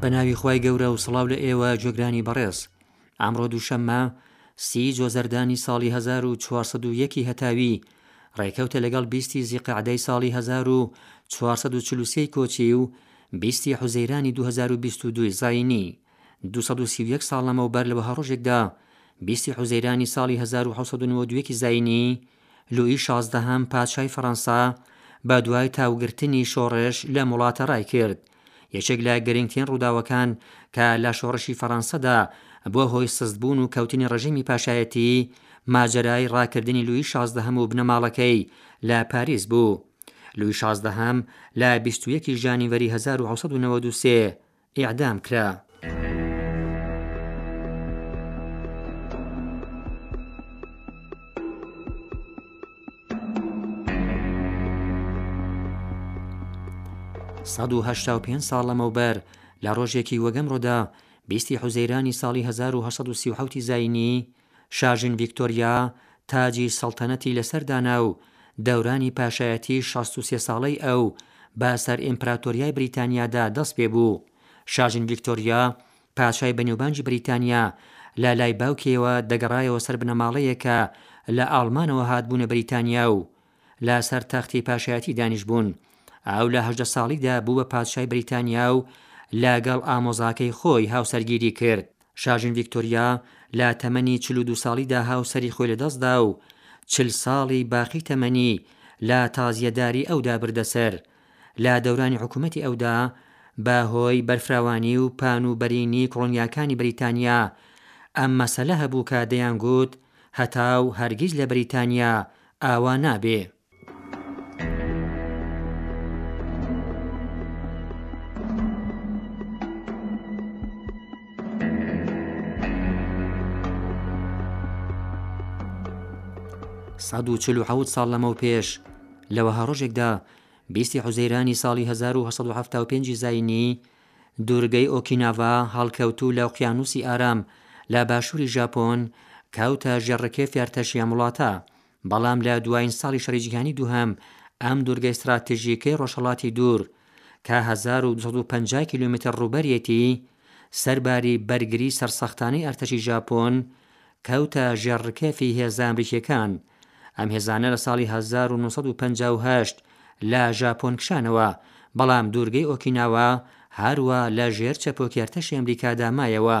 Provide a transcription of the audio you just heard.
بە ناوی خی گەورە و سڵاو لە ئێوە جێگرانی بەڕێز ئامڕۆ دووشەممە سی جۆزەردانی ساڵی 1940 هەتاوی ڕێکەوتە لەگەڵ بیستی زیقعدەی ساڵی 1940 کۆچی و بیستی حوزەیرانی 2022 زینی 231 ساڵ لەمەوبەر لەوە هەڕۆژێکدا بیستی حوزەیرانی ساڵی 1992 زینی لوئی شازدەهەم پادشای فەڕەنسا بە دوای تاوگرتنی شۆڕش لەم وڵاتە ڕایکرد یەکێک لە گرنگترین ڕووداوەکان کە لە شۆڕشی فەڕەنسەدا بۆ هۆی سستبوون و کەوتنی ڕژیمی پاشایەتی ماجەرای ڕاکردنی لوئی شازدەهەم و بنەماڵەکەی لە پاریس بوو لوئی شازدەهەم لە بیست و یەک ی ژانیوەری هەزار و حەوت سەد و نەوەد و سێ ئیعدام کرا. سەد و هەشتا و پێنج ساڵ لەمەوبەر لە ڕۆژێکی وەگەمڕۆدا بیستی حوزەیرانی ساڵی هەزار و هەشت سەد و سی و حەوتی زاینیی، شاژن ڤیکتۆریا تاجی سەڵتەنەتی لەسەر دانا و دەورانی پاشایەتی شەست و سێ ساڵەی ئەو بە سەر ئیمپراتۆریای بریتانیادا دەست پێ بوو. شاژن ڤیکتۆریا پاشای بەنێوبانگی بریتانیا لە لای باوکیەوە دەگەڕایەوە سەر بنەماڵەیەک کە لە ئاڵمانەوە هاتبوونە بریتانیا و لە سەر تەختی پاشایەتی دانیشبوون. ئەو لە هەژدە ساڵیدا بوو بە پادشای بریتانیا و لە گەڵ ئامۆزاکەی خۆی هاوسەرگیری کرد. شاژن ڤیکتۆریا لە تەمەنی چل و دوو ساڵیدا هاوسەری خۆی لە دەست دا و چل ساڵی باقی تەمەنی لە تازیەداری ئەودا بردە سەر. لە دەورانی حکوومەتی ئەودا بە هۆی بەرفراوانی و پان و بەرینی کۆڵۆنیاکانی بریتانیا ئەم مەسەلە هەبوو کە دەیانگووت هەتاو هەرگیز لە بریتانیا ئاوا نابێ. سەد و چل و حەوت ساڵ لەمەو پێش لە وەها ڕۆژێکدا بیستی حوزەیرانی ساڵی هەزار و هەسەد و حەفتا و پێنجی زینی، دوورگەی ئۆکیناوا هەڵکەوتوو لە ئوقیانووسی ئارام لە باشووری ژاپۆن کەوتە ژێر ڕکێفی ئەرتەشی ئەم وڵاتە، بەڵام لە دوایین ساڵی شەڕی جیهانی دووهەم ئەم دوورگەی ستڕاتژیکەی ڕۆژهەڵاتی دوور کە هەزار و دوو سەد و پەنجا کیلۆمەتر ڕووبەریەتی، سەرباری بەرگری سەرسەختانەی ئەرتەشی ژاپۆن، کەوتە ژێر ڕکێفی هێزە ئەمریکییەکان. ئەم هێزانە لە ساڵی هەزار و نۆ سەد و پەنجا و هەشت لە ژاپۆن کشانەوە، بەڵام دوورگەی ئۆکیناوا هەروا لە ژێر چەپۆکی ئەرتەشی ئەمریکادا مایەوە.